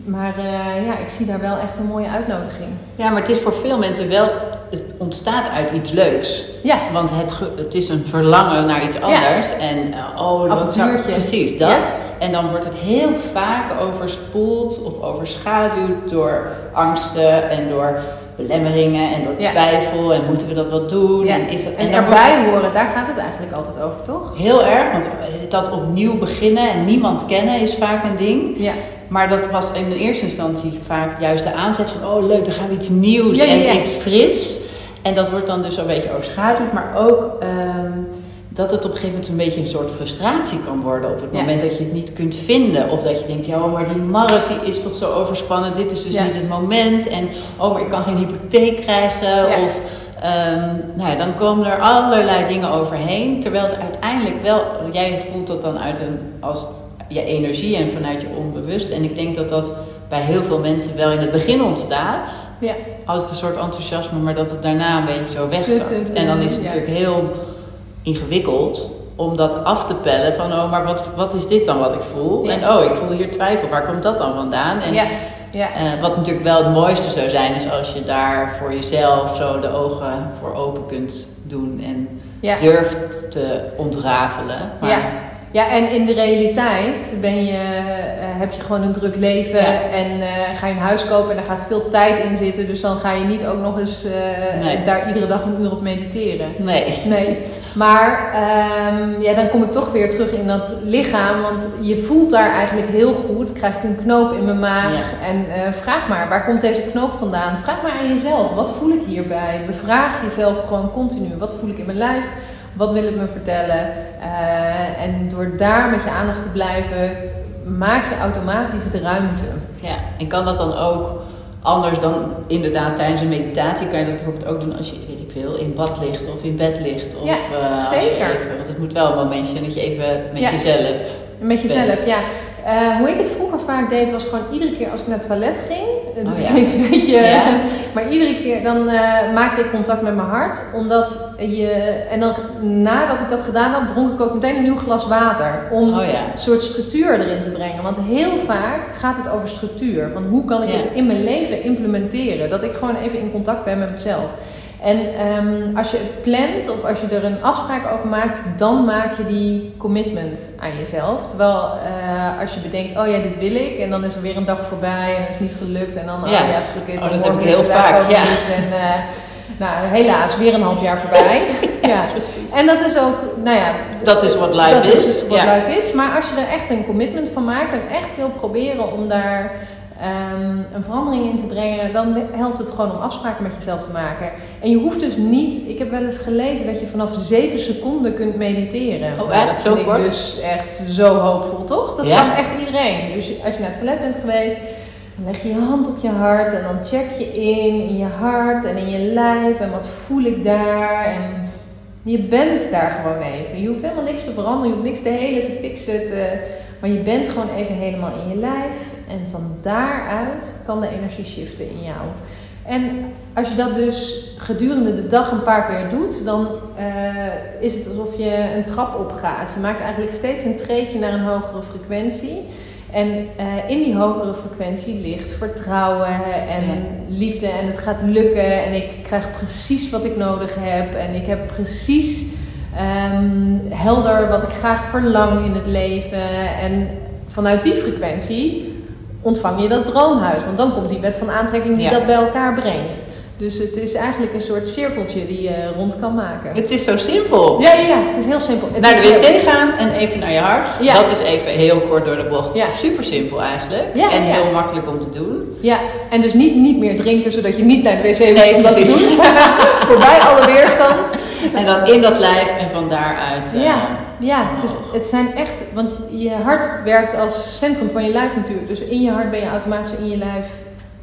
Maar eh, ja, ik zie daar wel echt een mooie uitnodiging. Ja, maar het is voor veel mensen wel, het ontstaat uit iets leuks. Ja, Want het, ge- het is een verlangen naar iets anders. En uh, oh, wat zou- precies dat. Ja. En dan wordt het heel vaak overspoeld of overschaduwd door angsten en door belemmeringen en door Ja. twijfel. En moeten we dat wel doen? Ja. En, is dat, en wordt erbij horen, daar gaat het eigenlijk altijd over, toch? Heel erg, want dat opnieuw beginnen en niemand kennen is vaak een ding. Ja. Maar dat was in de eerste instantie vaak juist de aanzet van, oh leuk, dan gaan we iets nieuws Ja, ja, ja. en iets fris. En dat wordt dan dus een beetje overschaduwd, maar ook ehm, dat het op een gegeven moment een beetje een soort frustratie kan worden op het moment dat je het niet kunt vinden. Of dat je denkt, ja, oh, maar die markt die is toch zo overspannen, dit is dus niet het moment. En oh, maar ik kan geen hypotheek krijgen. Of ehm, nou ja, dan komen er allerlei dingen overheen. Terwijl het uiteindelijk wel, jij voelt dat dan uit een, als je energie en vanuit je onbewust. En ik denk dat dat bij heel veel mensen wel in het begin ontstaat. Ja. Als een soort enthousiasme, maar dat het daarna een beetje zo wegzakt. En dan is het ja. natuurlijk heel ingewikkeld om dat af te pellen van oh, maar wat, wat is dit dan wat ik voel? Ja. En oh, ik voel hier twijfel, waar komt dat dan vandaan? En ja. Ja. eh, wat natuurlijk wel het mooiste zou zijn, is als je daar voor jezelf zo de ogen voor open kunt doen en durft te ontrafelen. Maar, Ja. en in de realiteit ben je, eh, heb je gewoon een druk leven Ja. en eh, ga je een huis kopen en daar gaat veel tijd in zitten. Dus dan ga je niet ook nog eens eh, Nee. daar iedere dag een uur op mediteren. Nee. Nee, maar ehm, ja, dan kom ik toch weer terug in dat lichaam. Want je voelt daar eigenlijk heel goed. Krijg ik een knoop in mijn maag. Ja. En vraag maar, waar komt deze knoop vandaan? Vraag maar aan jezelf, wat voel ik hierbij? Bevraag jezelf gewoon continu. Wat voel ik in mijn lijf? Wat wil het me vertellen? Eh, en door daar met je aandacht te blijven, maak je automatisch de ruimte. Ja, en kan dat dan ook anders dan inderdaad tijdens een meditatie? Kan je dat bijvoorbeeld ook doen als je, weet ik veel, in bad ligt of in bed ligt? Of, Ja, eh, zeker. even, want het moet wel een momentje zijn dat je even met Ja. jezelf... Met jezelf, bent. ja. Eh, hoe ik het vroeger vaak deed, was gewoon iedere keer als ik naar het toilet ging. eh, Dus Oh, ja. klinkt een beetje. Ja. maar iedere keer dan eh, maakte ik contact met mijn hart. Omdat je. En dan nadat ik dat gedaan had, dronk ik ook meteen een nieuw glas water. Om Oh, ja. een soort structuur erin te brengen. Want heel vaak gaat het over structuur. Van hoe kan ik het in mijn leven implementeren? Dat ik gewoon even in contact ben met mezelf. En ehm, als je het plant of als je er een afspraak over maakt, dan maak je die commitment aan jezelf. Terwijl eh, als je bedenkt, oh ja, dit wil ik, en dan is er weer een dag voorbij en het is niet gelukt, en dan, Ja. oh ja, fuck it, Oh, dat heb ik heel vaak, ja. niet. En, eh, nou, helaas, weer een half jaar voorbij. ja. En dat is ook, nou ja, Dat is wat life dat is. is wat ja. life is. Maar als je er echt een commitment van maakt en echt wil proberen om daar ehm, een verandering in te brengen, dan helpt het gewoon om afspraken met jezelf te maken. En je hoeft dus niet, ik heb wel eens gelezen dat je vanaf 7 seconden kunt mediteren. Oh, Nou, echt? Dat Zo vind ik kort? dus echt zo hoopvol, toch? Dat Ja. kan echt iedereen. Dus als je naar het toilet bent geweest, dan leg je je hand op je hart en dan check je in, in je hart en in je lijf en wat voel ik daar. En je bent daar gewoon even. Je hoeft helemaal niks te veranderen, je hoeft niks te helen, te fixen, te, maar je bent gewoon even helemaal in je lijf. En van daaruit kan de energie shiften in jou. En als je dat dus gedurende de dag een paar keer doet, dan eh, is het alsof je een trap opgaat. Je maakt eigenlijk steeds een treedje naar een hogere frequentie. En eh, in die hogere frequentie ligt vertrouwen en Ja. liefde en het gaat lukken en ik krijg precies wat ik nodig heb en ik heb precies ehm, helder wat ik graag verlang in het leven. En vanuit die frequentie ontvang je dat droomhuis, want dan komt die wet van aantrekking die Ja. dat bij elkaar brengt. Dus het is eigenlijk een soort cirkeltje die je rond kan maken. Het is zo simpel. Ja, ja, ja, het is heel simpel. Het Naar de heel- wc gaan en even naar je hart. Ja. Dat is even heel kort door de bocht. Ja. Super simpel eigenlijk. Ja, en heel makkelijk om te doen. Ja, en dus niet, niet meer drinken zodat je niet naar de wc hoeft Nee, om dat te doen. Voorbij alle weerstand. En dan in dat lijf en van daaruit. eh, Ja, ja het, is, het zijn echt, want je hart werkt als centrum van je lijf natuurlijk. Dus in je hart ben je automatisch in je lijf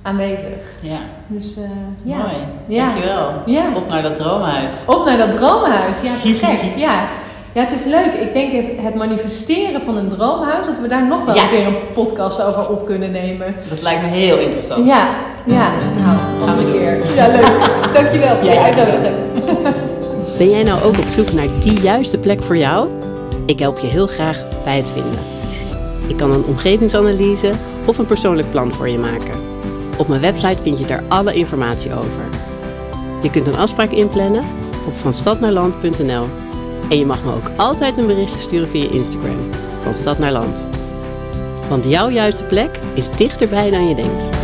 aanwezig. ja. Dus eh, ja. Mooi. Ja. Dankjewel. Ja. Op naar dat droomhuis. Op naar dat droomhuis. Ja, gek. Ja. ja, het is leuk. Ik denk het, het manifesteren van een droomhuis, dat we daar nog wel Ja. een keer een podcast over op kunnen nemen. Dat lijkt me heel interessant. Ja, ja. Nou, Gaan we een doen. keer. Ja, leuk. Dankjewel voor je Ja. uitnodiging. Ben jij nou ook op zoek naar die juiste plek voor jou? Ik help je heel graag bij het vinden. Ik kan een omgevingsanalyse of een persoonlijk plan voor je maken. Op mijn website vind je daar alle informatie over. Je kunt een afspraak inplannen op vanstadnaarland.nl. En je mag me ook altijd een berichtje sturen via Instagram, van Stad naar Land. Want jouw juiste plek is dichterbij dan je denkt.